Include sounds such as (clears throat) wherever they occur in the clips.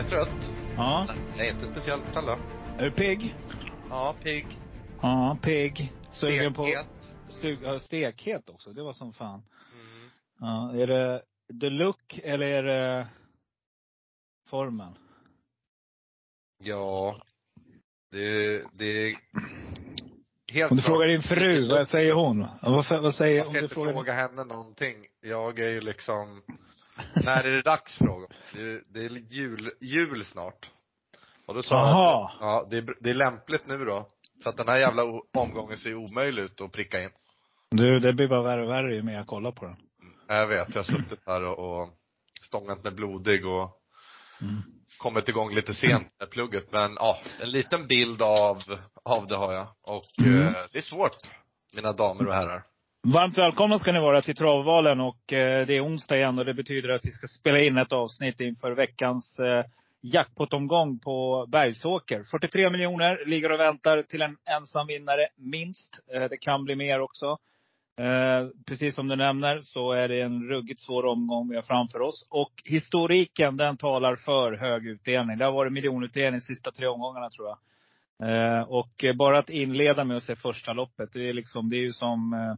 Jag är trött? Ja. Nej, inte speciellt alla. Är du pigg? Ja, pigg. Ja, pigg. Sugen på... Stekhet. Ja, stekhet också. Det var som fan. Mm. Ja, är det the look eller är det formen? Ja. Det, det är helt Om du klart. frågar din fru, vad säger hon? Vad, vad säger, Jag om ska du inte frågar fråga henne någonting. Jag är ju liksom, när är det dags fråga? Det, det är jul, jul snart. Och då sa jag att, ja, det är, det är lämpligt nu då. För att den här jävla omgången ser omöjlig ut att pricka in. Du, det blir bara värre och värre ju mer jag kollar på den. Jag vet, jag har suttit här och, och stångat med blodig och Mm. kommit igång lite sent med plugget. Men ja, en liten bild av, av det har jag. Och Mm. eh, det är svårt, mina damer och herrar. Varmt välkomna ska ni vara till Travvalen och eh, det är onsdag igen och det betyder att vi ska spela in ett avsnitt inför veckans jackpotomgång jackpot-omgång på Bergsåker. 43 miljoner ligger och väntar till en ensam vinnare, minst. Eh, det kan bli mer också. Precis som du nämner så är det en ruggigt svår omgång vi har framför oss. Och historiken den talar för hög utdelning. Det har varit miljonutdelning de sista tre omgångarna tror jag. Och bara att inleda med att se första loppet. Det är, liksom, det är ju som, eh,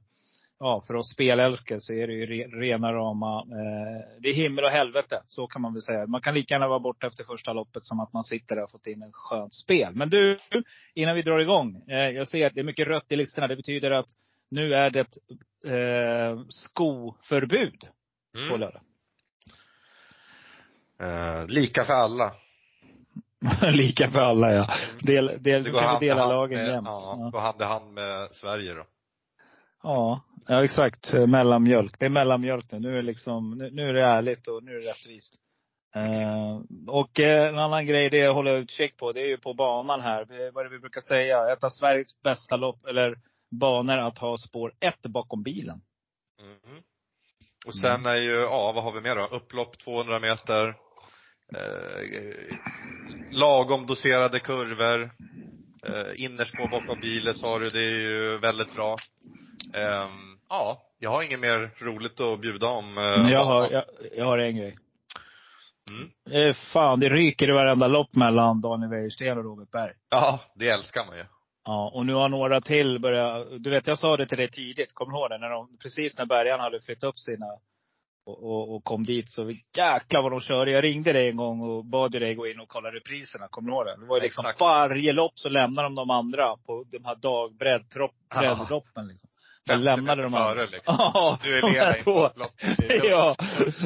ja för oss spelälskare så är det ju re, rena rama, eh, det är himmel och helvete. Så kan man väl säga. Man kan lika gärna vara borta efter första loppet som att man sitter där och fått in en skönt spel. Men du, innan vi drar igång. Eh, jag ser att det är mycket rött i listorna. Det betyder att nu är det eh, skoförbud på Mm. lördag. Eh, lika för alla. (laughs) Lika för alla ja. Del, del, Det går hand dela hand lagen med, jämt. ja, Ja. går hand i hand med Sverige då. Ja, ja exakt. Eh, Mellanmjölk. Det är mellanmjölk nu. Nu är det liksom, nu, nu är det ärligt och nu är det rättvist. Eh, och eh, en annan grej det jag håller utkik på, det är ju på banan här. Det, vad är det vi brukar säga? Ett av Sveriges bästa lopp, eller banor att ha spår ett bakom bilen. Mhm. Och sen är ju, ja vad har vi mer då? Upplopp 200 meter. Eh, lagom doserade kurvor. Eh, innerspår bakom bilen sa du, det är ju väldigt bra. Ehm, ja, jag har inget mer roligt att bjuda om. eh, jag har, jag, jag har en grej. Mm. Eh, fan, det ryker i varenda lopp mellan Daniel Wäjersten och Robert Berg. Ja, det älskar man ju. Ja, och nu har några till börjat, du vet jag sa det till dig tidigt, kommer du ihåg det? När de, precis när bärgarna hade flyttat upp sina och, och, och kom dit så jäklar vad de körde. Jag ringde dig en gång och bad dig gå in och kolla repriserna, kommer du ihåg det? Det var ju liksom Exakt. varje lopp så lämnade de de andra på de här dag, breddloppen liksom. De 50 lämnade de andra. före, liksom. (laughs) Du är här i är (laughs) Ja.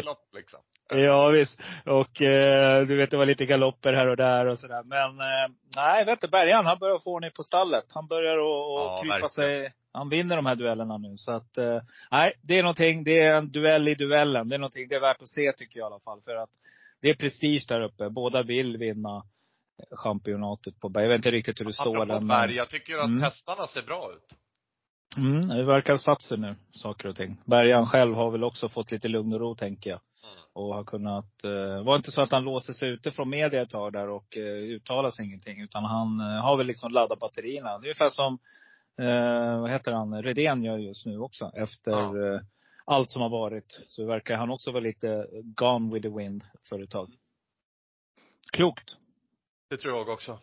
lopp liksom. Ja visst. Och eh, du vet det var lite galopper här och där och sådär. Men eh, nej, vet du, Bergan han börjar få ordning på stallet. Han börjar att Ja, att krypa verkligen. sig. Han vinner de här duellerna nu. Så att, eh, nej, det är någonting. Det är en duell i duellen. Det är någonting, det är värt att se tycker jag i alla fall. För att det är prestige där uppe. Båda vill vinna championatet på Berg. Jag vet inte riktigt hur det står Apropå men- Berg, jag tycker att Mm. hästarna ser bra ut. Mm, det verkar satt sig nu, saker och ting. Bergan själv har väl också fått lite lugn och ro, tänker jag. Mm. Och har kunnat, eh, var inte så att han låste sig ute från media ett tag där och eh, uttalade sig ingenting. Utan han eh, har väl liksom laddat batterierna. Det är ungefär som, eh, vad heter han, Redén gör just nu också. Efter Ja. eh, allt som har varit. Så verkar han också vara lite gone with the wind för ett tag. Klokt. Det tror jag också.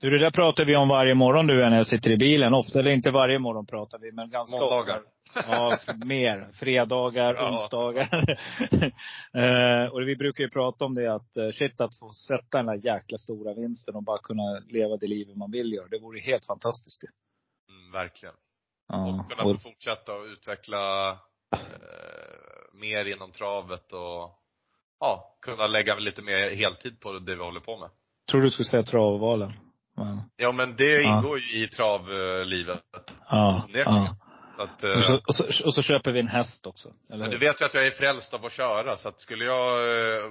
Du, det där pratar vi om varje morgon du när jag sitter i bilen. Ofta, eller inte varje morgon pratar vi, men ganska Måndagar. ofta. Ja, (laughs) mer. Fredagar, Ja. onsdagar. (laughs) eh, och vi brukar ju prata om det att eh, shit att få sätta den där jäkla stora vinsten och bara kunna leva det livet man vill göra. Det vore helt fantastiskt ju. Mm, verkligen. Ja. Och kunna få fortsätta och utveckla eh, mer inom travet och ja, kunna lägga lite mer heltid på det vi håller på med. tror du skulle säga travvalen. Men, Ja men det ingår ju i travlivet. ja, ja. att, Och, så, och, så, och så köper vi en häst också. Eller du vet ju att jag är frälst av att köra, så att skulle jag, eh,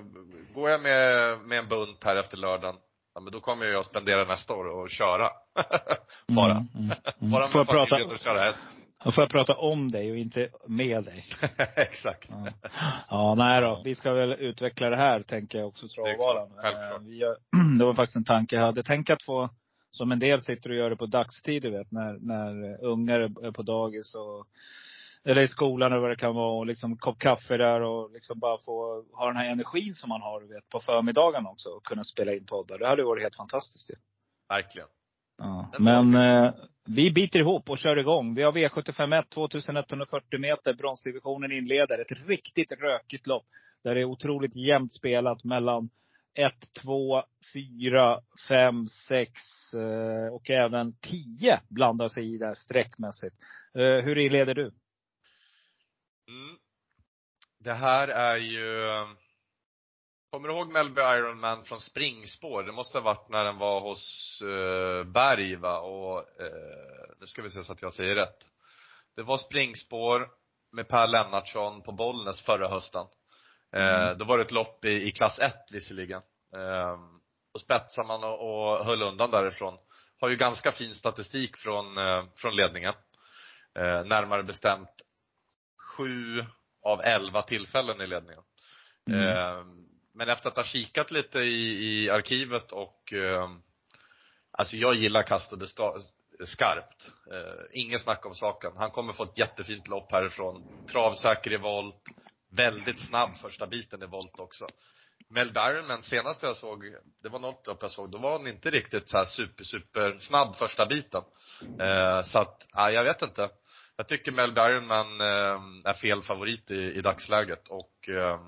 går jag med, med en bunt här efter lördagen, ja men då kommer jag spendera nästa år och köra. (laughs) Bara. Mm, mm, mm. Bara Får jag med prata, och köra häst. Då får jag prata om dig och inte med dig. (laughs) Exakt. Ja. ja, nej då. Vi ska väl utveckla det här, tänker jag också, Travvalan. Eh, (clears throat) det var faktiskt en tanke jag hade. Tänk att få, som en del sitter och gör det på dagstid, du vet, när, när ungar är på dagis och eller i skolan eller vad det kan vara och liksom kopp kaffe där och liksom bara få ha den här energin som man har, du vet, på förmiddagen också och kunna spela in poddar. Det hade varit helt fantastiskt ju. Verkligen. Ja. Men eh, vi biter ihop och kör igång. Vi har V751, 2140 meter. Bronsdivisionen inleder. Ett riktigt rökigt lopp. Där det är otroligt jämnt spelat mellan 1, 2, 4, 5, 6 eh, och även 10 blandar sig i där sträckmässigt. Eh, hur inleder du? Mm. Det här är ju, kommer du ihåg Melby Ironman från springspår? Det måste ha varit när den var hos uh, Berg va? Och, eh, nu ska vi se så att jag säger rätt. Det var springspår med Per Lennartsson på Bollnäs förra hösten. Eh, då var det ett lopp i, i klass 1 visserligen. Eh, och spetsar man och, och höll undan därifrån. Har ju ganska fin statistik från, eh, från ledningen. Eh, närmare bestämt sju av elva tillfällen i ledningen. Mm. Men efter att ha kikat lite i, i arkivet och eh, Alltså jag gillar kastade skarpt. Eh, inget snack om saken. Han kommer få ett jättefint lopp härifrån. Travsäker i volt. Väldigt snabb första biten i volt också. Mel Ironman senast jag såg, det var något lopp jag såg, då var han inte riktigt så här super, super snabb första biten. Eh, så att, ja, jag vet inte. Jag tycker Mel Ironman eh, är fel favorit i, i dagsläget och eh,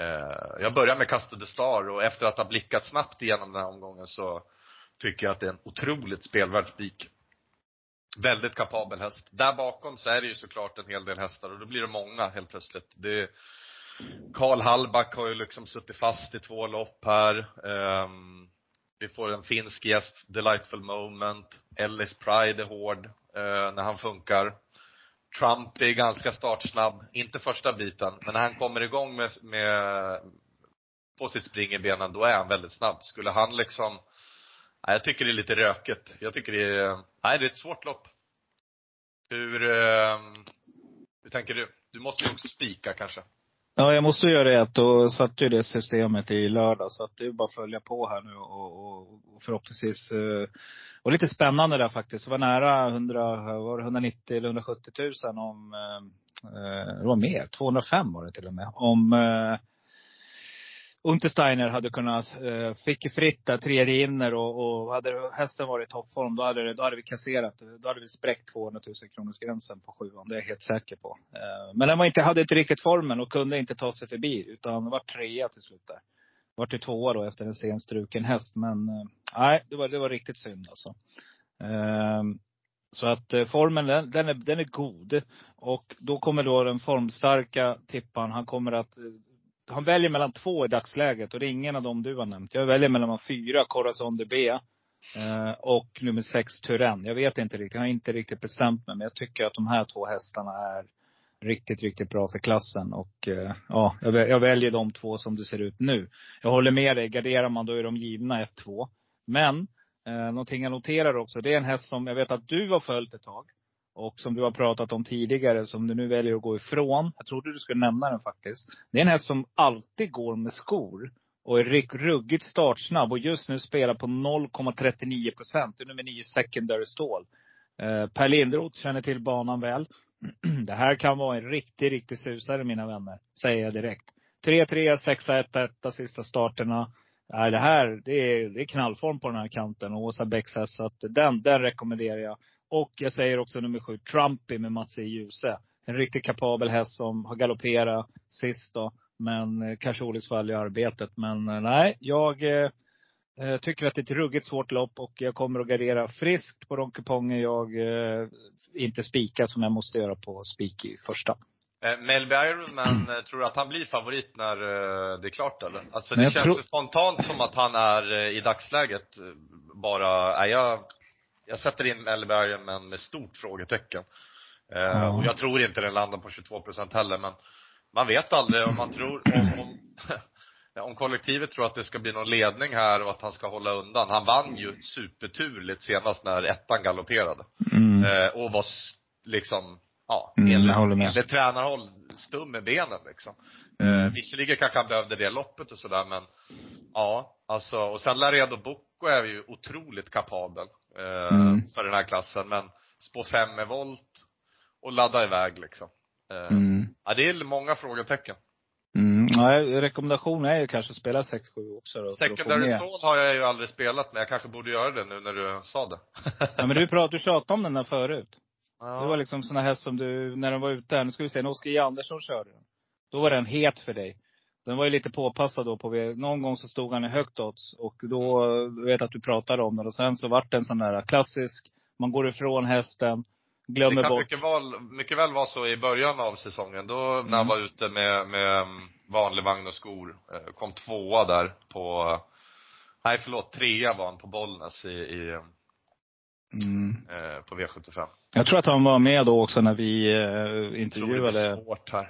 Eh, jag börjar med Castor de Star och efter att ha blickat snabbt igenom den här omgången så tycker jag att det är en otroligt spelvärd spik. Väldigt kapabel häst. Där bakom så är det ju såklart en hel del hästar och då blir det många helt plötsligt. Det Karl Hallback har ju liksom suttit fast i två lopp här. Um, vi får en finsk gäst, Delightful Moment. Ellis Pride är hård uh, när han funkar. Trump är ganska startsnabb. Inte första biten, men när han kommer igång med, med på sitt spring i benen, då är han väldigt snabb. Skulle han liksom Nej, jag tycker det är lite röket. Jag tycker det är, nej det är ett svårt lopp. Hur, ehm, hur tänker du? Du måste ju också spika kanske. Ja, jag måste göra det. Då satte ju det systemet i lördag. Så att det är bara att följa på här nu och, och, och förhoppningsvis. Eh, och lite spännande där faktiskt. Det var nära 100, var det 190 eller 170 000 om, eh, det var mer. 205 var det till och med. Om eh, Untersteiner hade kunnat, eh, fick fritt där tredje inner och, och hade hästen varit i toppform, då hade, då hade vi kasserat. Då hade vi spräckt 200 000 kronors gränsen på sjuan. Det är jag helt säker på. Eh, men den var inte, hade inte riktigt formen och kunde inte ta sig förbi. Utan var trea till slut där. Vart ju tvåa då efter en sen struken häst. Men eh, nej, det var, det var riktigt synd alltså. Ehm, så att eh, formen den, den, är, den är god. Och då kommer då den formstarka tippan, han kommer att eh, han väljer mellan två i dagsläget och det är ingen av dem du har nämnt. Jag väljer mellan fyra, Corazon de B. Eh, och nummer sex, Turen. Jag vet inte riktigt, jag har inte riktigt bestämt mig. Men jag tycker att de här två hästarna är riktigt, riktigt bra för klassen. Och eh, ja, jag, jag väljer de två som det ser ut nu. Jag håller med dig, garderar man då är de givna 1-2. Men, eh, någonting jag noterar också, det är en häst som jag vet att du har följt ett tag. Och som du har pratat om tidigare, som du nu väljer att gå ifrån. Jag trodde du skulle nämna den faktiskt. Det är en häst som alltid går med skor. Och är ruggigt startsnabb och just nu spelar på 0,39 procent. Det är nummer 9 secondary stål. Eh, per Lindroth känner till banan väl. (clears throat) Det här kan vara en riktig, riktig susare mina vänner. Säger jag direkt. 3-3, 6-1, 1 sista starterna. Nej, det här, det är, det är knallform på den här kanten. Och Åsa Bäcks häst, så att den, den rekommenderar jag. Och jag säger också nummer sju, Trumpy med Mats E. Djuse. En riktigt kapabel häst som har galopperat sist då. Men eh, kanske olycksfall i arbetet. Men eh, nej, jag eh, eh, tycker att det är ett ruggigt svårt lopp. Och jag kommer att gardera friskt på de kuponger jag eh, inte spikar som jag måste göra på spik i första. Eh, Melby Ironman, eh, tror du att han blir favorit när eh, det är klart eller? Alltså det känns tror- spontant som att han är i dagsläget bara, är jag jag sätter in Ellebergen men med stort frågetecken. Ja. Och jag tror inte den landar på 22 procent heller men man vet aldrig om man tror, om, om, (laughs) om kollektivet tror att det ska bli någon ledning här och att han ska hålla undan. Han vann ju superturligt senast när ettan galopperade. Mm. Och var liksom, ja, Mm, jag enligt, håller med. enligt tränarhåll stum med benen liksom. Mm. Eh, visserligen kanske han behövde det loppet och sådär men, ja, alltså, och sen Laredo Bocco är ju otroligt kapabel, eh, Mm. för den här klassen men spå fem med volt och ladda iväg liksom. Eh, Mm. Ja, det är många frågetecken. Mm. Nej, rekommendationen är ju kanske att spela 6-7 också då. Secondary. Stall har jag ju aldrig spelat men jag kanske borde göra det nu när du sa det. Ja, men du pratade, du tjatade om den där förut. Ja. Det var liksom såna häst som du, när den var ute här, nu ska vi se, när Oskar J. Andersson körde den. Då var den het för dig. Den var ju lite påpassad då på, någon gång så stod han i högt odds och då, jag vet att du pratade om den och sen så vart det en sån där klassisk, man går ifrån hästen, glömmer Det kan bort. mycket väl, mycket väl vara så i början av säsongen. Då när Mm. han var ute med, med mm, vanlig vagn och skor, eh, kom tvåa där på, nej förlåt, trea var han på Bollnäs i, i Mm. eh, på V75. Jag tror att han var med då också när vi eh, Jag intervjuade, svårt här.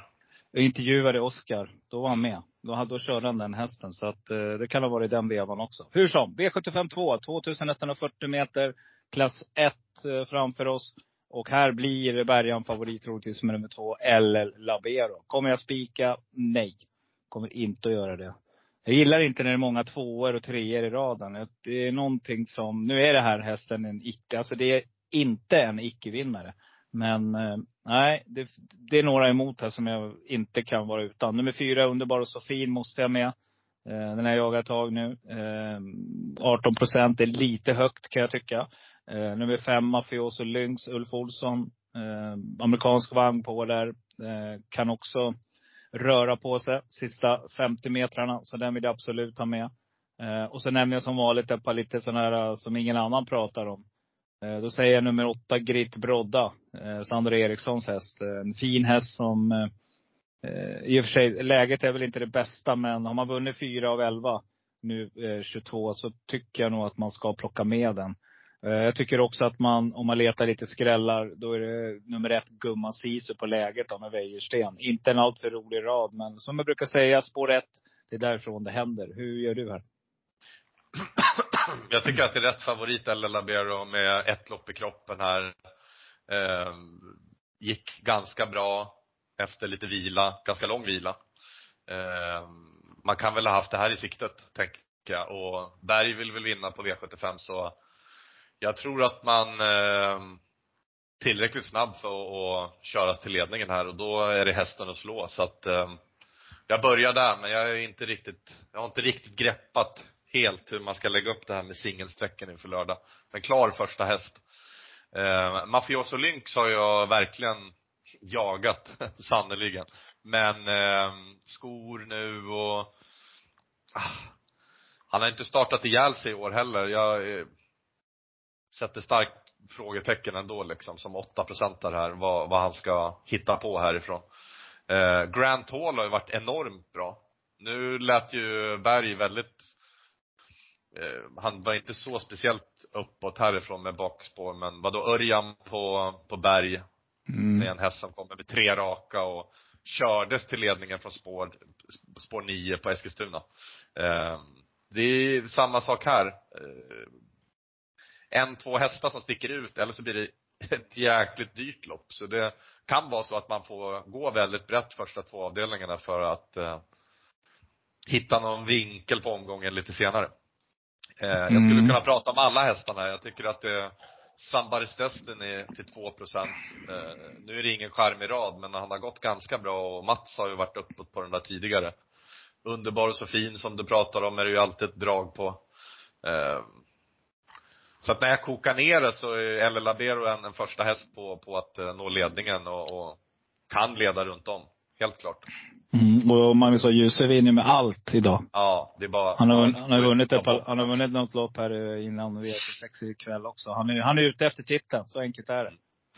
intervjuade Oskar. Då var han med. Då, hade- då körde han den hästen. Så att eh, det kan ha varit den vevan också. Hur som, V75 2, 2140 meter, klass 1 eh, framför oss. Och här blir Bergan favorit troligtvis med nummer två, LL Labero. Kommer jag spika? Nej. Kommer inte att göra det. Jag gillar inte när det är många tvåor och treor i raden. Det är någonting som, nu är det här hästen en icke, alltså det är inte en icke-vinnare. Men eh, nej, det, det är några emot här som jag inte kan vara utan. Nummer fyra, Underbar och så fin, måste jag med. Eh, den har jag jagat ett tag nu. Eh, 18 procent är lite högt kan jag tycka. Nummer fem, Mafioso Lynx, Ulf Olsson. Amerikansk vagn på där. Kan också röra på sig sista 50 metrarna. Så den vill jag absolut ha med. Eh, och så nämner jag som vanligt ett par lite sådana här eh, som ingen annan pratar om. Eh, Då säger jag nummer åtta, Grit Brodda. Eh, Sandra Erikssons häst. Eh, En fin häst som, eh, eh, i och för sig, läget är väl inte det bästa, men har man vunnit fyra av elva nu eh, 22 så tycker jag nog att man ska plocka med den. Eh, jag tycker också att man, om man letar lite skrällar, då är det nummer ett Gumman Sisu på läget då med Wäjersten. Inte en alltför rolig rad, men som jag brukar säga, spår ett, det är därifrån det händer. Hur gör du här? (clears throat) Jag tycker att det är rätt favorit eller Labero med ett lopp i kroppen här. Eh, gick ganska bra efter lite vila, ganska lång vila. Eh, man kan väl ha haft det här i siktet, tänker jag. Och Berg vill väl vinna på V75 så jag tror att man eh, tillräckligt snabb för att, att köras till ledningen här och då är det hästen att slå. Så att eh, jag börjar där men jag är inte riktigt, jag har inte riktigt greppat helt hur man ska lägga upp det här med singelsträcken inför lördag. Men klar första häst. Eh, Mafioso Lynx har jag verkligen jagat, (laughs) sannerligen. Men eh, skor nu och ah, han har inte startat ihjäl sig i år heller. Jag eh, sätter starkt frågetecken ändå liksom som 8 procentare här vad, vad han ska hitta på härifrån. Eh, Grant Hall har ju varit enormt bra. Nu lät ju Berg väldigt eh, han var inte så speciellt uppåt härifrån med bakspår men vadå Örjan på, på Berg med en häst som kommer med tre raka och kördes till ledningen från spår, spår 9 på Eskilstuna. Eh, det är samma sak här. Eh, en, två hästar som sticker ut eller så blir det ett jäkligt dyrt lopp. Så det kan vara så att man får gå väldigt brett första två avdelningarna för att eh, hitta någon vinkel på omgången lite senare. Eh, jag skulle Mm. kunna prata om alla hästarna. Jag tycker att det Sambaris Destiny till 2 procent. Eh, nu är det ingen charmig rad, men han har gått ganska bra och Mats har ju varit uppåt på den där tidigare. Underbar och så fin som du pratar om är det ju alltid ett drag på. Eh, så att när jag kokar ner det så är El Labero en, en första häst på, på att eh, nå ledningen och, och kan leda runt om. Helt klart. Mm. Och Magnus. Djuse vinner med allt idag. Ja, det är bara Han har, han har vunnit ett han har vunnit något lopp här eh, innan V86 ikväll också. Han är, han är ute efter titeln, så enkelt är det.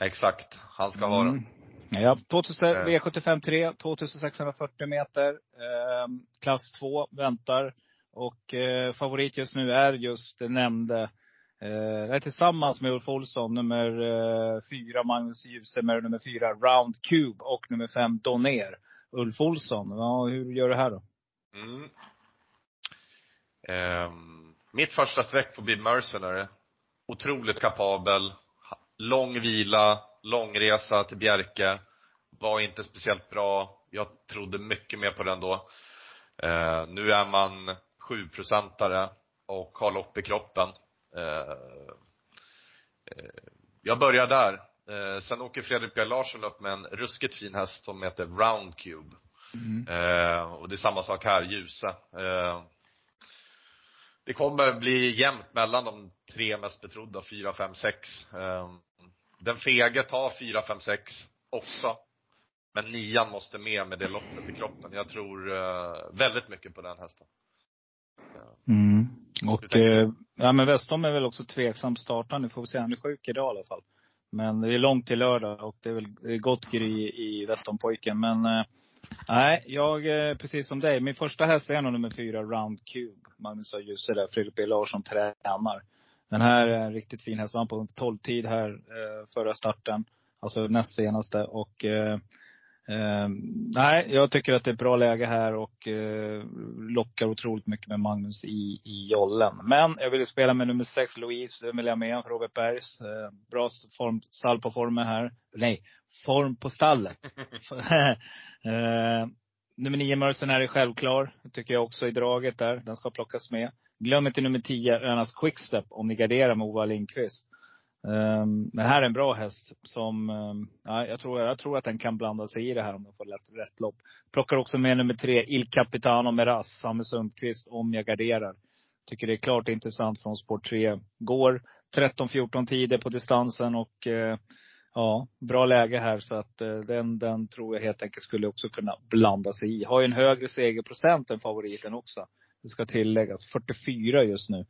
Exakt. Han ska ha den. Mm. Ja, 2000, Eh. V75 3, 2640 meter. Eh, klass 2 väntar. Och eh, favorit just nu är just det nämnde Eh, det är tillsammans med Ulf Olsson, nummer eh, fyra Magnus Djuse nummer fyra Round Cube och nummer fem Doner. Ulf Olsson, ja, hur gör du här då? Mm. Eh, mitt första streck får bli Mercenary. Otroligt kapabel. Lång vila, lång resa till Bjerke. Var inte speciellt bra. Jag trodde mycket mer på den då. Eh, nu är man sjuprocentare och har lopp i kroppen. Uh, uh, jag börjar där. Eh, sen åker Fredrik B Larsson upp med en ruskigt fin häst som heter Round Cube. Mm. Eh, och det är samma sak här, Ljuse. Eh, det kommer bli jämnt mellan de tre mest betrodda, fyra, fem, sex. Eh, den fege tar fyra, fem, sex också. Men nian måste med med det loppet i kroppen. Jag tror eh, väldigt mycket på den hästen. Mm. Och, eh, ja men Westholm är väl också tveksam startande. Får vi se, han är sjuk idag i alla fall. Men det är långt till lördag och det är väl gott gry i Westonpojken. Men eh, nej, jag eh, precis som dig. Min första häst är nog nummer fyra, Round Cube. Magnus har Djuse där, Fredrik B Larsson tränar. Den här är en riktigt fin häst. Vann på 12-tid här eh, förra starten. Alltså näst senaste. Och eh, Eh, nej, jag tycker att det är ett bra läge här och eh, lockar otroligt mycket med Magnus i, i jollen. Men jag vill spela med nummer sex, Louise, vill jag med, Robert Bergs. Eh, bra form, stall på formen här. Nej, form på stallet. (laughs) eh, nummer nio, Mercenary, självklar. Tycker jag också i draget där. Den ska plockas med. Glöm inte nummer tio, Önas Quickstep, om ni garderar med Ova Lindqvist. Um, men här är en bra häst som, um, ja, jag, tror, jag tror att den kan blanda sig i det här om den får rätt, rätt lopp. Plockar också med nummer tre, Il Capitano Meras, Samme Sundqvist, om jag garderar. Tycker det är klart intressant från sport 3. Går 13-14 tider på distansen och uh, ja, bra läge här så att uh, den, den tror jag helt enkelt skulle också kunna blanda sig i. Har ju en högre segerprocent än favoriten också. Det ska tilläggas. 44 just nu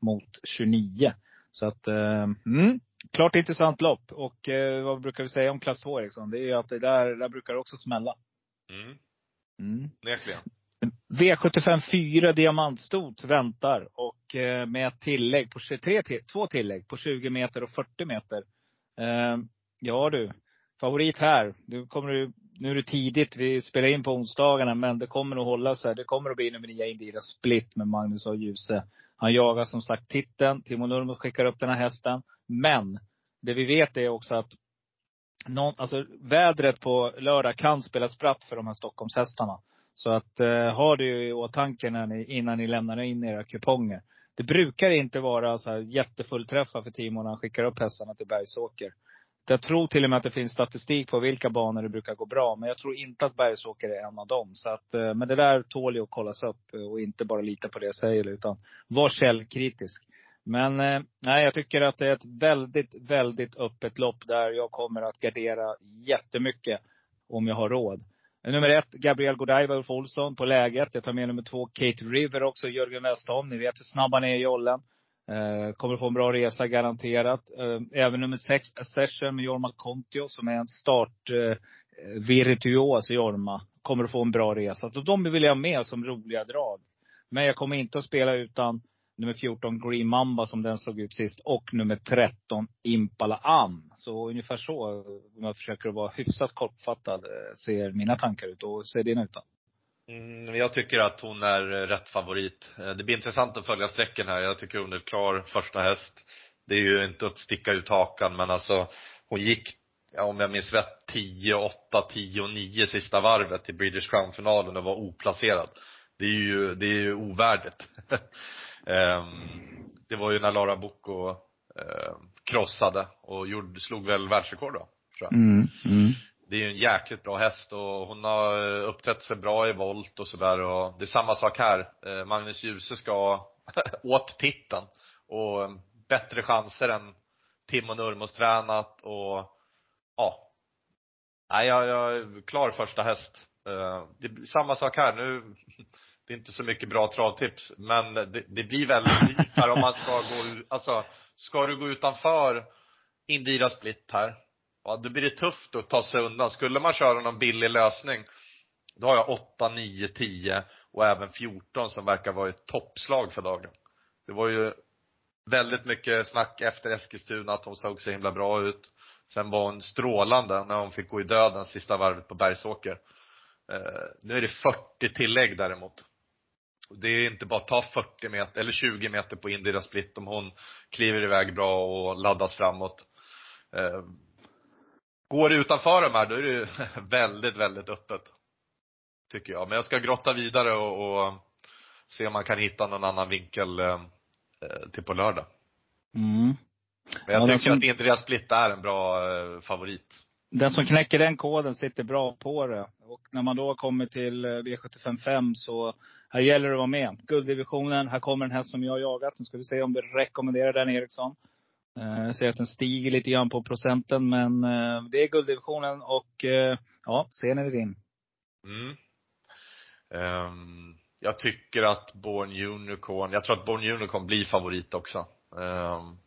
mot 29. Så att, eh, mm, klart intressant lopp. Och eh, vad brukar vi säga om klass 2 Eriksson? Det är ju att det där, där brukar det också smälla. Mm. Mm. Verkligen. V75 4 diamantstot väntar och eh, med ett tillägg på 23, två tillägg på 20 meter och 40 meter. Ja du, favorit här. Du kommer du, nu är det tidigt, vi spelar in på onsdagarna, men det kommer att hålla sig. Det kommer att bli nummer 9 Indira Split med Magnus och Ljuse. Han jagar som sagt titeln. Timo Nurmos skickar upp den här hästen. Men det vi vet är också att någon, alltså, vädret på lördag kan spela spratt för de här Stockholmshästarna. Så att eh, ha det i åtanke när ni, innan ni lämnar in era kuponger. Det brukar inte vara så här jättefullträffar för Timo när han skickar upp hästarna till Bergsåker. Jag tror till och med att det finns statistik på vilka banor det brukar gå bra. Men jag tror inte att Bergsåker är en av dem. Så att, eh, men det där tål ju att kollas upp eh, och inte bara lita på det jag säger utan var källkritisk. Men eh, nej, jag tycker att det är ett väldigt, väldigt öppet lopp där jag kommer att gardera jättemycket om jag har råd. Nummer ett, Gabriel Godiva, Ulf Olsson på läget. Jag tar med nummer två, Kate River också, Jörgen Westholm. Ni vet hur snabb han är i jollen. Eh, kommer få en bra resa garanterat. Eh, även nummer sex, Session med Jorma Kontio som är en start eh, virtuos Jorma. Kommer att få en bra resa. Så de vill jag ha med som roliga drag. Men jag kommer inte att spela utan nummer 14 Green Mamba som den såg ut sist. Och nummer 13 Impala Am. Så ungefär så, om jag försöker vara hyfsat kortfattad, eh, ser mina tankar ut. Och ser dina ut då? Mm, jag tycker att hon är eh, rätt favorit. Eh, det blir intressant att följa sträcken här. Jag tycker hon är klar första häst. Det är ju inte att sticka ut hakan men alltså hon gick, om jag minns rätt, 10, 8, 10 9 sista varvet i British Crown-finalen och var oplacerad. Det är ju, det är ju ovärdigt. (laughs) Ehm, det var ju när Lara Bocco eh, krossade och gjorde, slog väl världsrekord då, tror jag. Mm, mm det är ju en jäkligt bra häst och hon har eh, uppträtt sig bra i volt och sådär och det är samma sak här. Eh, Magnus Djuse ska (laughs) åt titeln och eh, bättre chanser än Timo Nurmos tränat och ja. Nej, jag, jag är klar första häst. Det är samma sak här nu. (laughs) Det är inte så mycket bra travtips, men det, det blir väldigt dyrt här om man ska gå, alltså, ska du gå utanför Indira Split här, ja, då blir det tufft att ta sig undan. Skulle man köra någon billig lösning, då har jag 8, 9, 10 och även 14 som verkar vara ett toppslag för dagen. Det var ju väldigt mycket snack efter Eskilstuna att hon såg så himla bra ut. Sen var hon strålande när hon fick gå i döden sista varvet på Bergsåker. Eh, nu är det 40 tillägg däremot. Det är inte bara att ta 40 meter, eller 20 meter på Indira Split om hon kliver iväg bra och laddas framåt. Eh, går det utanför de här, då är det (laughs) väldigt, väldigt öppet. Tycker jag. Men jag ska grotta vidare och, och se om man kan hitta någon annan vinkel eh, till på lördag. Mm. Men jag Ja, tycker som- att Indira Split är en bra eh, favorit. Den som knäcker den koden sitter bra på det. Och när man då kommer till eh, V755 så här gäller det att vara med. Gulddivisionen, här kommer en häst som jag har jagat. Nu ska vi se om du rekommenderar den Eriksson. Eh, jag ser att den stiger lite grann på procenten men eh, det är gulddivisionen och eh, ja, scenen är din. Mm. Um, jag tycker att Born Unicorn, jag tror att Born Unicorn blir favorit också. Um,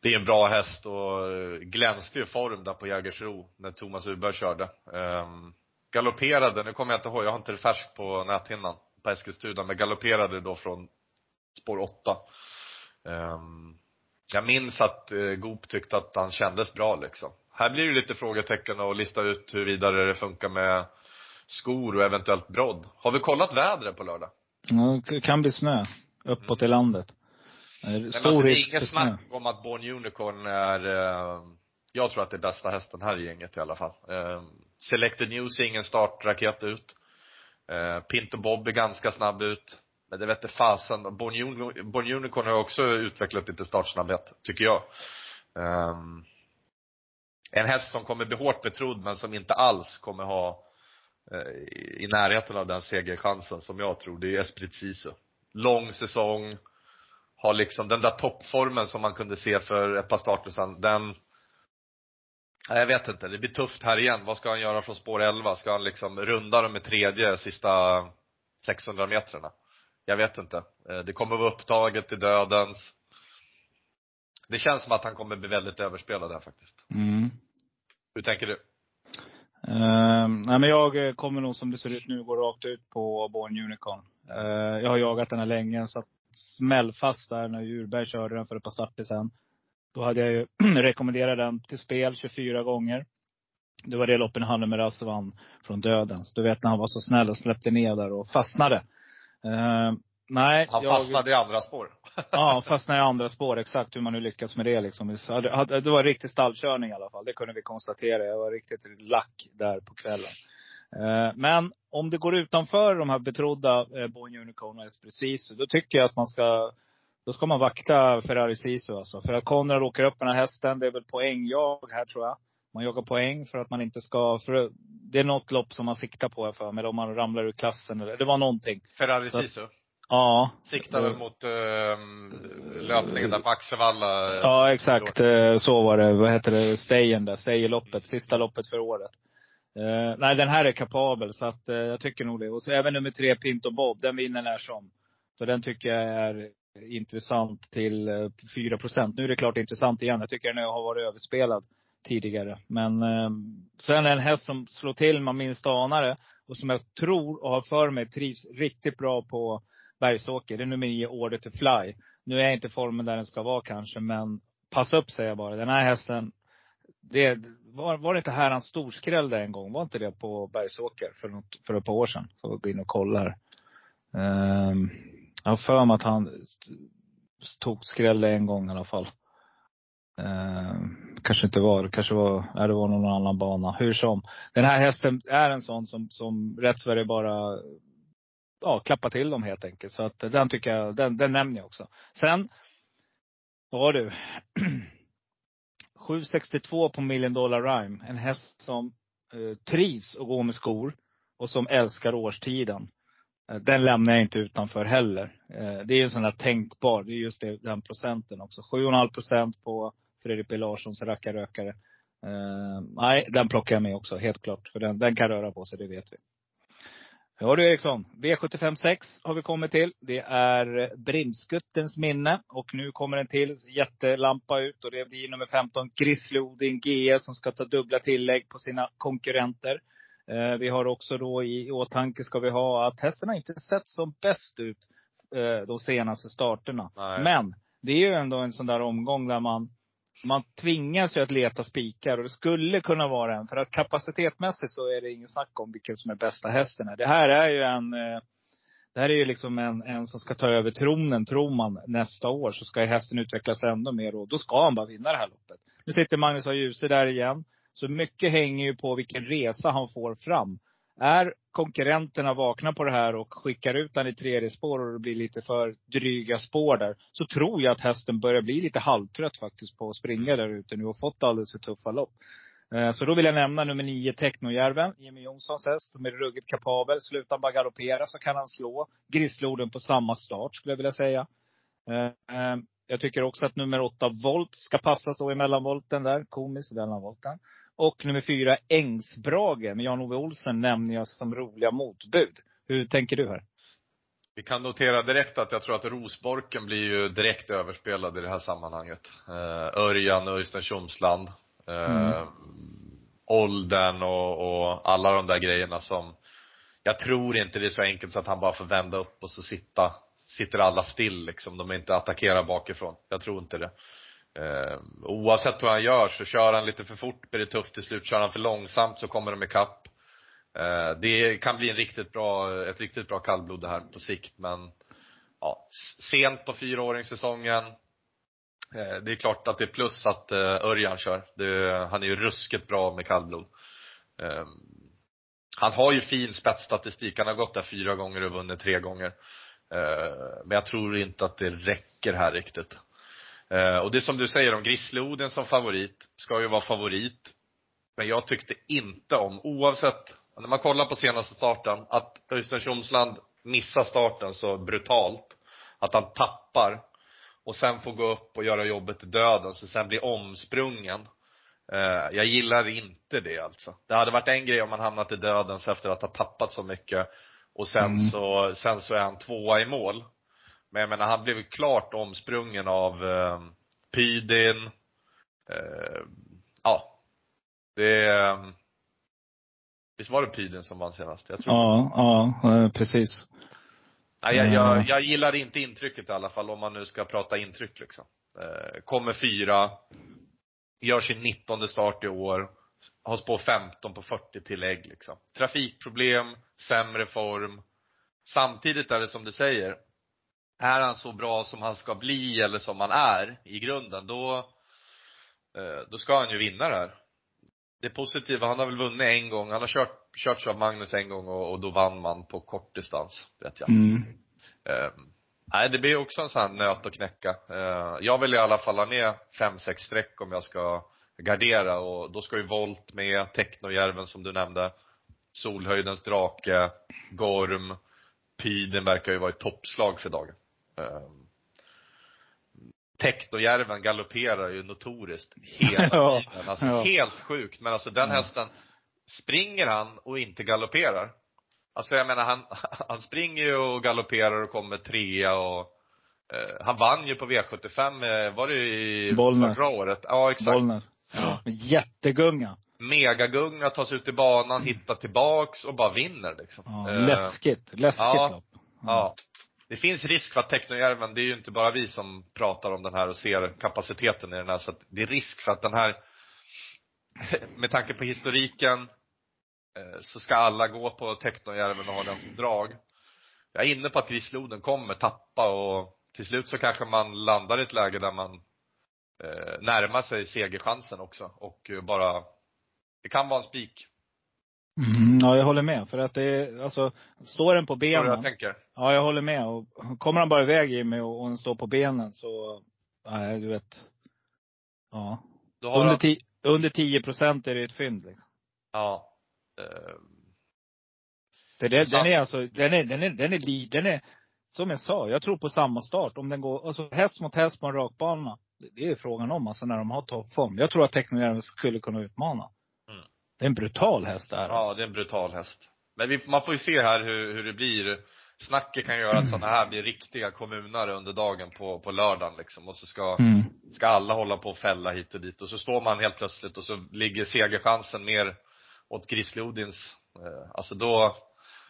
det är en bra häst och glänste ju form där på Jägersro när Thomas Uberg körde. Um, galopperade, nu kommer jag inte ihåg, jag har inte det färskt på näthinnan på Eskilstuna, men galopperade då från spår 8 jag minns att uh, Goop tyckte att han kändes bra liksom. Här blir det lite frågetecken att lista ut hur vidare det funkar med skor och eventuellt brodd. Har vi kollat vädret på lördag? Ja, Det kan bli snö uppåt i landet. Eh, Nej, men Stor alltså, det är inget snack om att Born Unicorn är, eh, jag tror att det är bästa hästen här i gänget i alla fall. Eh, Selected News är ingen startraket ut. Eh, Pinto Bob är ganska snabb ut. Men det vete fasen. Born, Unicorn har också utvecklat lite startsnabbhet, tycker jag. Um, en häst som kommer bli hårt betrodd men som inte alls kommer ha uh, i närheten av den segerchansen som jag tror. Det är Esprit Sisu. Lång säsong, har liksom den där toppformen som man kunde se för ett par starter sedan, den jag vet inte, det blir tufft här igen. Vad ska han göra från spår 11? Ska han liksom runda dem med tredje sista 600 metrarna? Jag vet inte. Eh, Det kommer vara upptaget till dödens. Det känns som att han kommer bli väldigt överspelad här faktiskt. Mm. Hur tänker du? Uh, nej men jag eh, kommer nog som det ser ut nu gå rakt ut på Born Unicorn. Eh, jag har jagat den här länge så att smällfast där när Djurberg körde den för ett par starter sen. Då hade jag ju (clears throat) rekommenderat den till spel 24 gånger. Det var det loppen han med Rasse vann från Dödens. Du vet när han var så snäll och släppte ner där och fastnade. Eh, nej. Han jag- fastnade i andra spår. (laughs) Ja, fastnade i andra spår. Exakt hur man nu lyckas med det liksom. Det var riktig stallkörning i alla fall. Det kunde vi konstatera. Jag var riktigt lack där på kvällen. Eh, Men om det går utanför de här betrodda eh, Born Unicorn och Esprit Sisu, då tycker jag att man ska då ska man vakta Ferrari Sisu alltså. För att Konrad åker upp den här hästen, det är väl poängjag här tror jag. Man jagar poäng för att man inte ska, för det är något lopp som man siktar på för mig, om man ramlar ur klassen eller, det var någonting. Ferrari Så- Sisu. Ja. Siktar väl mot uh, löpningen där på Axevalla. Ja, exakt. Eh, Så var det. Vad heter det? Stayen där. Stay-loppet. Sista loppet för året. Eh, nej, den här är kapabel. Så att, eh, jag tycker nog det. Och så även nummer tre, Pinto Bob. Den vinner när som. Så den tycker jag är intressant till eh, 4 procent. Nu är det klart intressant igen. Jag tycker den har varit överspelad tidigare. Men eh, sen en häst som slår till, man minst anar det. Och som jag tror och har för mig trivs riktigt bra på Bergsåker. Det är nummer nio, Order to Fly. Nu är inte formen där den ska vara kanske, men passa upp säger jag bara. Den här hästen, det, var, var det inte här han storskrällde en gång? Var inte det på Bergsåker för, något, för ett par år sedan? Så gå in och kolla här. Ehm, jag har för mig att han tog skrällde en gång i alla fall. Ehm, kanske inte var, kanske var, nej, det var någon annan bana. Hur som. Den här hästen är en sån som, som rätt Sverige bara ja, klappa till dem helt enkelt. Så att den tycker jag, den, den nämner jag också. Sen, vad har du? (clears throat) 762 på Million Dollar Rhyme. En häst som eh, trivs att gå med skor och som älskar årstiden. Eh, den lämnar jag inte utanför heller. Eh, det är ju en sån där tänkbar, det är just det, den procenten också. 7,5 procent på Fredrik B Larssons rackarrökare. Eh, nej, den plockar jag med också, helt klart. För den, den kan röra på sig, det vet vi. Ja du Eriksson, V75 6 har vi kommit till. Det är Brimskuttens minne. Och nu kommer en till jättelampa ut. Och det blir nummer 15, Grizzly Odin GE, som ska ta dubbla tillägg på sina konkurrenter. Eh, vi har också då i åtanke ska vi ha att hästen har inte sett som bäst ut eh, de senaste starterna. Nej. Men det är ju ändå en sån där omgång där man, man tvingas ju att leta spikar. Och det skulle kunna vara en. För att kapacitetmässigt så är det ingen snack om vilken som är bästa hästen. Det här är ju en eh, det här är ju liksom en, en som ska ta över tronen, tror man, nästa år. Så ska hästen utvecklas ännu mer och då ska han bara vinna det här loppet. Nu sitter Magnus A. Djuse där igen. Så mycket hänger ju på vilken resa han får fram. Är konkurrenterna vakna på det här och skickar ut den i tredje spår och det blir lite för dryga spår där. Så tror jag att hästen börjar bli lite halvtrött faktiskt på att springa där ute nu och fått alldeles för tuffa lopp. Eh, så då vill jag nämna nummer nio, Technojärven. Jimmy Jonssons häst som är ruggigt kapabel. Slutar han bara galoppera så kan han slå Grissloden på samma start skulle jag vilja säga. Eh, eh, jag tycker också att nummer åtta, Volt, ska passa så i mellanvolten där. Komiskt, mellanvolten. Och nummer fyra, Ängsbrage med Jan-Ove Olsen nämner jag som roliga motbud. Hur tänker du här? Vi kan notera direkt att jag tror att Rosborken blir ju direkt överspelad i det här sammanhanget. Eh, Örjan Öystein Tjomsland. Eh, mm. Åldern och, och alla de där grejerna som jag tror inte det är så enkelt så att han bara får vända upp och så sitta, sitter alla still liksom. De är inte attackerar bakifrån. Jag tror inte det. Eh, oavsett hur han gör så kör han lite för fort blir det tufft till slut. Kör han för långsamt så kommer de ikapp. Eh, det kan bli en riktigt bra, ett riktigt bra kallblod det här på sikt men ja, sent på fyraåringssäsongen. Eh, det är klart att det är plus att eh, Örjan kör. Det, han är ju ruskigt bra med kallblod. Eh, han har ju fin spetsstatistik. Han har gått där fyra gånger och vunnit tre gånger. Eh, men jag tror inte att det räcker här riktigt. Eh, och det som du säger om Grizzlyoden som favorit, ska ju vara favorit. Men jag tyckte inte om, oavsett, när man kollar på senaste starten, att Öystein Tjomsland missar starten så brutalt. Att han tappar och sen får gå upp och göra jobbet till döden, så sen blir omsprungen. Eh, jag gillar inte det alltså. Det hade varit en grej om man hamnat i dödens efter att ha tappat så mycket och sen mm. så, sen så är han tvåa i mål. Men jag menar, han blev klart omsprungen av eh, Pydin. Eh, ja. Det eh, Visst var det Pydin som vann senast? Jag tror Ja, ja, precis. Nej, jag, jag, jag gillar inte intrycket i alla fall, om man nu ska prata intryck liksom. Eh, kommer fyra, gör sin nittonde start i år, har spår 15 på 40 tillägg liksom. Trafikproblem, sämre form. Samtidigt är det som du säger, är han så bra som han ska bli eller som han är i grunden, då, eh, då ska han ju vinna det här. Det positiva, han har väl vunnit en gång, han har kört, kört av Magnus en gång och, och, då vann man på kort distans, vet jag. Mm. Eh, nej, det blir också en sån här nöt att knäcka. Eh, jag vill i alla fall ha ner fem, sex streck om jag ska gardera och då ska ju Volt med, Technojärven som du nämnde, Solhöjdens drake, Gorm, Piden verkar ju vara ett toppslag för dagen. Um, Technojärven galopperar ju notoriskt (laughs) hela tiden. Alltså ja. helt sjukt. Men alltså den hästen, springer han och inte galopperar? Alltså jag menar han, (laughs) han springer ju och galopperar och kommer trea och eh, han vann ju på V75, eh, var det i Bollnäs. förra året? Ja exakt. Bollnäs. Ja. Jättegunga. Megagunga, tar sig ut i banan, hittar tillbaks och bara vinner liksom. Ja, läskigt. Läskigt ja, lopp. Ja det finns risk för att Technojärven, det är ju inte bara vi som pratar om den här och ser kapaciteten i den här, så att det är risk för att den här, (laughs) med tanke på historiken, eh, så ska alla gå på Technojärven och ha den som drag. Jag är inne på att Grisloden kommer tappa och till slut så kanske man landar i ett läge där man eh, närmar sig segerchansen också och bara, det kan vara en spik. Mm, ja, jag håller med. För att det är, alltså, står den på benen. jag tänker? Ja, jag håller med. Och kommer han bara iväg Jimmy och, och den står på benen så, nej du vet. Ja. Under, han... ti, under 10 procent är det ett fynd liksom. Ja. Uh... För det, den är alltså, den är, den är, den är, den är, som jag sa, jag tror på samma start. Om den går, alltså häst mot häst på en rakbana. Det är frågan om alltså när de har toppform. Jag tror att Technojärven skulle kunna utmana. Det är en brutal häst där. Ja, alltså. det är en brutal häst. Men vi, man får ju se här hur, hur det blir. Snacket kan göra att sådana här blir riktiga kommunare under dagen på, på lördagen liksom. Och så ska, mm. ska alla hålla på och fälla hit och dit. Och så står man helt plötsligt och så ligger segerchansen mer åt Grizzly Odins. Eh, alltså då,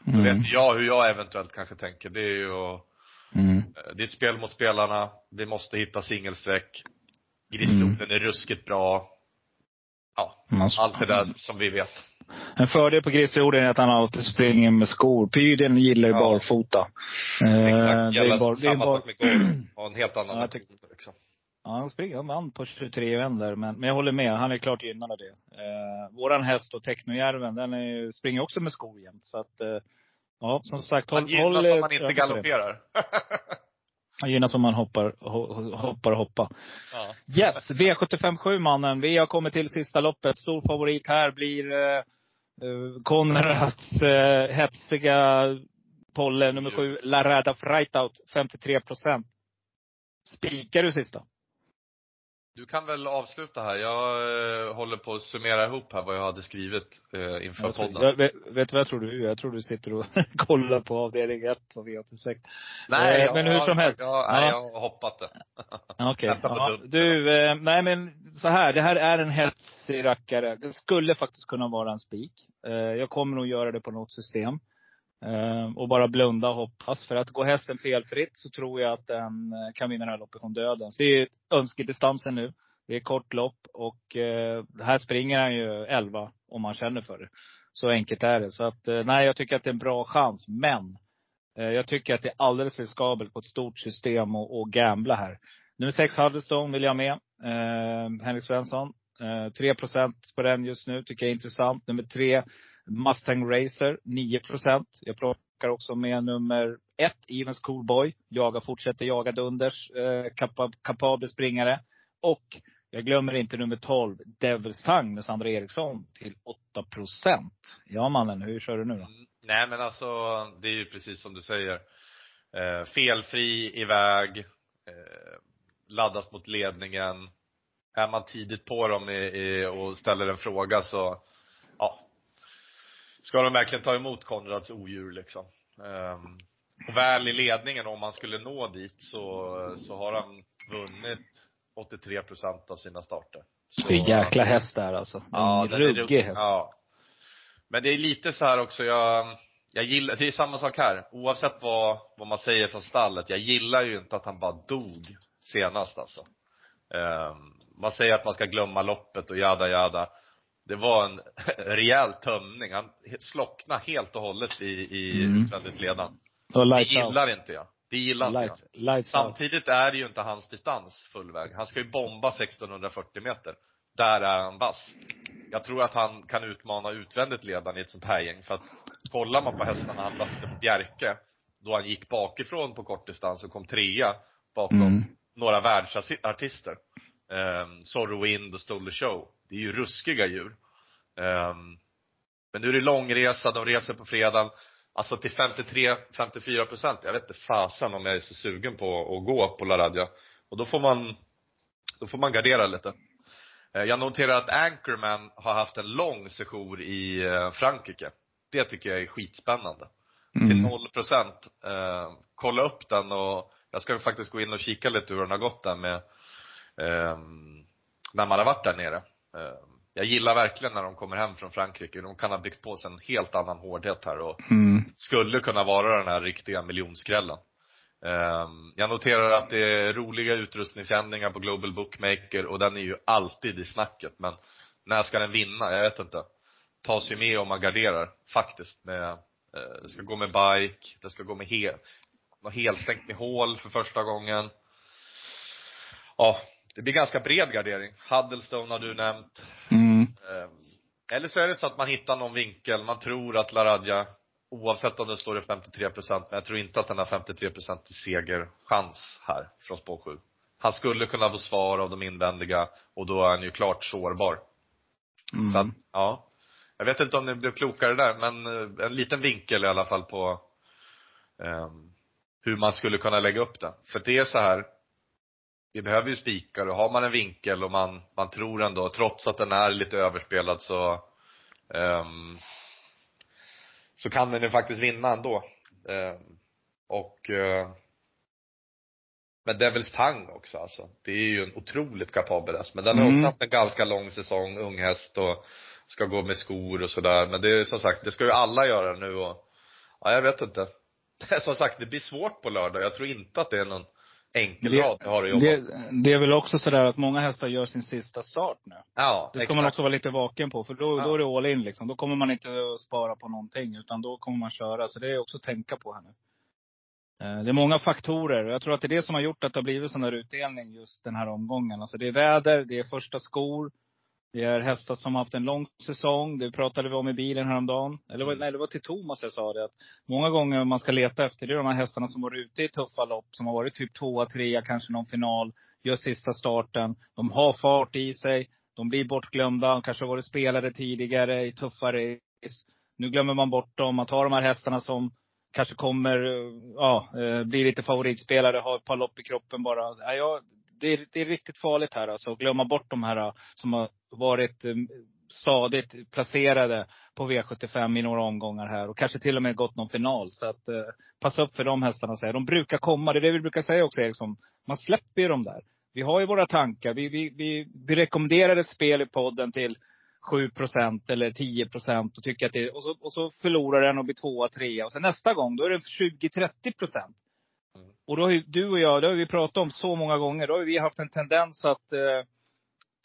då mm. vet jag hur jag eventuellt kanske tänker. Det är ju att Mm. Eh, det är ett spel mot spelarna. Vi måste hitta singelsträck. Grisloden mm. är ruskigt bra. Ja, allt det där som vi vet. En fördel på Grisloden är att han alltid springer med skor. Pyrden gillar ju ja. barfota. Exakt. Gäller bar, samma sak med golf. Och en helt annan ja, metod liksom. Ja, han springer, han vann på 23 vändor. Men, men jag håller med, han är klart gynnad av det. Eh, våran häst och Technojärven, den är, springer också med skor jämt. Så att, eh, ja som sagt. Håll, han håll, om man inte galopperar. (laughs) Han gynnas om man hoppar, hoppar och hoppa. Ja. Yes, V757 mannen. Vi har kommit till sista loppet. Stor favorit här blir eh, eh Konrads eh, hetsiga Polle nummer sju, Larada Freitaut, 53 procent. Spikar du sista? Du kan väl avsluta här. Jag eh, håller på att summera ihop här vad jag hade skrivit eh, inför jag podden. Jag, vet, vet du vad jag tror du Jag tror du sitter och (laughs) kollar på avdelning 1 på V86. Nej, eh, men hur som helst. Jag, nej, jag har hoppat det. Okej. (laughs) Okay. Ja, du, eh, nej men så här. Det här är en hetsig rackare. Det skulle faktiskt kunna vara en spik. Eh, jag kommer nog göra det på något system. Ehm, och bara blunda och hoppas. För att gå hästen felfritt så tror jag att den eh, kan vinna det här loppet från döden. Så det är önskedistansen nu. Det är kort lopp och eh, här springer han ju 11 om man känner för det. Så enkelt är det. Så att, eh, nej jag tycker att det är en bra chans. Men jag tycker att det är alldeles riskabelt på ett stort system och, och gambla här. Nummer 6 Huddlestone vill jag med. Ehm, Henrik Svensson. 3 på den just nu tycker jag är intressant. Nummer 3 Mustang Racer 9% Jag plockar också med nummer ett, Evens Coolboy. Jaga, fortsätter jaga Dunders, eh, kapab, kapabel springare. Och jag glömmer inte nummer 12, Devils Tang med Sandra Eriksson till 8% Ja mannen, hur kör du nu då? Mm, nej men alltså, det är ju precis som du säger. Eh, felfri iväg, eh, laddas mot ledningen. Är man tidigt på dem i, i, och ställer en fråga så, ska de verkligen ta emot Konrads odjur liksom. Um, och väl i ledningen, om man skulle nå dit, så, så har han vunnit 83 procent av sina starter. Så, det är jäkla häst där alltså. En ja, ruggig häst. Ja. Men det är lite så här också, jag, jag gillar, det är samma sak här. Oavsett vad, vad man säger från stallet, jag gillar ju inte att han bara dog senast alltså. Um, man säger att man ska glömma loppet och jada jada det var en (laughs) rejäl tömning. Han slocknade helt och hållet i, i mm. utvändigt ledan. Det gillar out. inte jag. Det gillar inte light, jag. Samtidigt är det ju inte hans distans full väg. Han ska ju bomba 1640 meter. Där är han vass. Jag tror att han kan utmana utvändigt ledan i ett sånt här gäng. För att kollar man på hästarna han mötte på Bjerke, då han gick bakifrån på kortdistans och kom trea bakom mm. några världsartister. Um, Sorrow Wind och Stole Show. Det är ju ruskiga djur. Um, men nu är det långresa, de reser på fredagen. Alltså till 53, 54 procent. Jag vet inte fasen om jag är så sugen på att gå på La Radio. Och då får man, då får man gardera lite. Uh, jag noterar att Anchorman har haft en lång session i uh, Frankrike. Det tycker jag är skitspännande. Mm. Till 0 procent. Kolla upp den och jag ska faktiskt gå in och kika lite hur den har gått där med, när man har varit där nere. Ehm, jag gillar verkligen när de kommer hem från Frankrike. De kan ha byggt på sig en helt annan hårdhet här och mm. skulle kunna vara den här riktiga miljonskrällen. Ehm, jag noterar att det är roliga utrustningsändringar på Global Bookmaker och den är ju alltid i snacket. Men när ska den vinna? Jag vet inte. Tas ju med om man garderar, faktiskt. Med, eh, det ska gå med bike, det ska gå med hel, helstängt med hål för första gången. Ja, det blir ganska bred gardering. Huddlestone har du nämnt. Mm. Ehm, eller så är det så att man hittar någon vinkel, man tror att Laradja, oavsett om det står i 53 procent, men jag tror inte att den har 53 procent segerchans här från spår 7. Han skulle kunna få svar av de invändiga och då är han ju klart sårbar. Mm. Så att, ja. Jag vet inte om ni blev klokare där, men eh, en liten vinkel i alla fall på um, hur man skulle kunna lägga upp det. För det är så här, vi behöver ju spikar och har man en vinkel och man, man tror ändå, trots att den är lite överspelad så um, så kan den ju faktiskt vinna ändå. Um, och uh, med Devils Tang också alltså. Det är ju en otroligt kapabel häst. Men den har mm. också haft en ganska lång säsong, ung häst och ska gå med skor och sådär. Men det är som sagt, det ska ju alla göra nu och, ja jag vet inte. (laughs) som sagt, det blir svårt på lördag. Jag tror inte att det är någon enkel Det- har att jobba Det, det är väl också sådär att många hästar gör sin sista start nu. Ja, Det ska exakt. man också vara lite vaken på. För då, Ja. då är det all in liksom. Då kommer man inte att spara på någonting. Utan då kommer man köra. Så det är också att tänka på här nu. Eh, Det är många faktorer. Jag tror att det är det som har gjort att det har blivit sån här utdelning just den här omgången. Alltså det är väder, det är första skor. Det är hästar som har haft en lång säsong. Det pratade vi om i bilen häromdagen. Eller Mm. nej, det var till Thomas jag sa det. Att många gånger man ska leta efter, det är de här hästarna som varit ute i tuffa lopp. Som har varit typ tvåa, trea, kanske någon final. Gör sista starten. De har fart i sig. De blir bortglömda. De kanske har varit spelare tidigare i tuffa race. Nu glömmer man bort dem. Man tar de här hästarna som kanske kommer, ja, eh, bli lite favoritspelare, har ett par lopp i kroppen bara. Ja, det, är, det är riktigt farligt här alltså. Att glömma bort de här som har varit eh, stadigt placerade på V75 i några omgångar här. Och kanske till och med gått någon final. Så att eh, passa upp för de hästarna. säger. De brukar komma. Det är det vi brukar säga också Eriksson. Man släpper ju dem där. Vi har ju våra tankar. Vi, vi, vi, vi rekommenderar ett spel i podden till 7% eller 10 och tycker att det och så, och så förlorar den och blir tvåa, trea. Och sen nästa gång, då är det 20-30 procent. Mm. Och då har ju du och jag, det har vi pratat om så många gånger. Då har vi haft en tendens att, eh,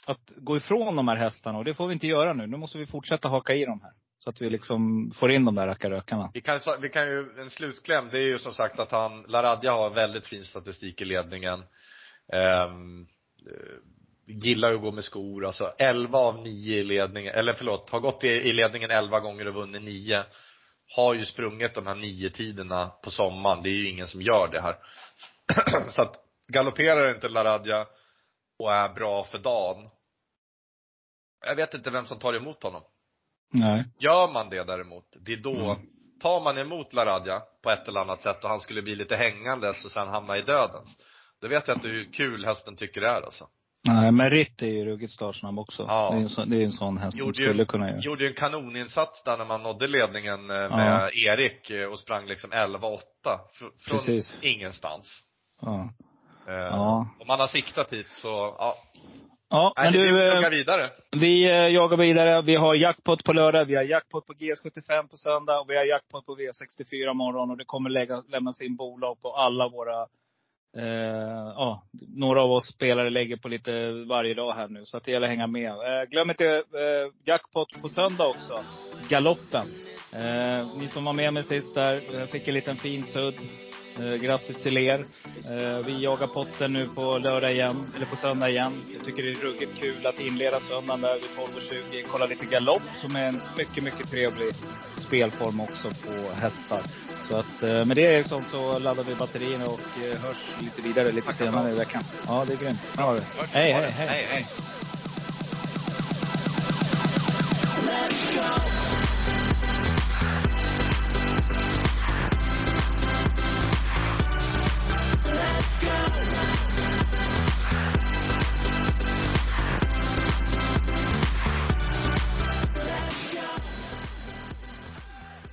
att gå ifrån de här hästarna. Och det får vi inte göra nu. Nu måste vi fortsätta haka i dem här. Så att vi liksom får in de där rackarrökarna. Vi kan, vi kan ju, en slutkläm, det är ju som sagt att han, Laradja har väldigt fin statistik i ledningen. Um, gillar ju att gå med skor, alltså 11 av 9 i ledningen, eller förlåt, har gått i, i ledningen 11 gånger och vunnit 9. Har ju sprungit de här nio tiderna på sommaren, det är ju ingen som gör det här. (clears throat) Så att galopperar inte Laradja och är bra för dagen. Jag vet inte vem som tar emot honom. Nej. Gör man det däremot, det är då, Mm. tar man emot Laradja på ett eller annat sätt och han skulle bli lite hängandes och sen hamna i dödens. Då vet jag inte hur kul hästen tycker det är alltså. Nej, men Ritt är ju ruggigt startsnabb också. Ja. Det, är en sån, det är en sån häst som Gjorde ju- skulle kunna göra. Gjorde ju en kanoninsats där när man nådde ledningen eh, med Erik eh, och sprang liksom 11-8. fr- Från Precis. ingenstans. Ja. Eh, Ja. Om man har siktat hit så, ja. Ja, Nej, men vi du, pluggar eh, vidare. vi jagar vidare. Vi har jackpot på lördag, vi har jackpot på GS75 på söndag och vi har jackpot på V64 imorgon. Och det kommer lägga, lämnas in bolag på alla våra Eh, ja, några av oss spelare lägger på lite varje dag här nu. Så att det gäller att hänga med. Eh, glöm inte eh, jackpot på söndag också. Galoppen. Eh, ni som var med mig sist där, eh, fick en liten fin sudd. Eh, grattis till er. Eh, vi jagar potten nu på lördag igen, eller på söndag igen. Jag tycker det är ruggigt kul att inleda söndagen där vid 12.20. Kolla lite galopp som är en mycket, mycket trevlig spelform också på hästar. Så att eh, med det Eriksson så laddar vi batterierna och eh, hörs lite vidare lite för senare i veckan. Ja, det är grymt. Ja. Hej, hej, hej. hej, hej.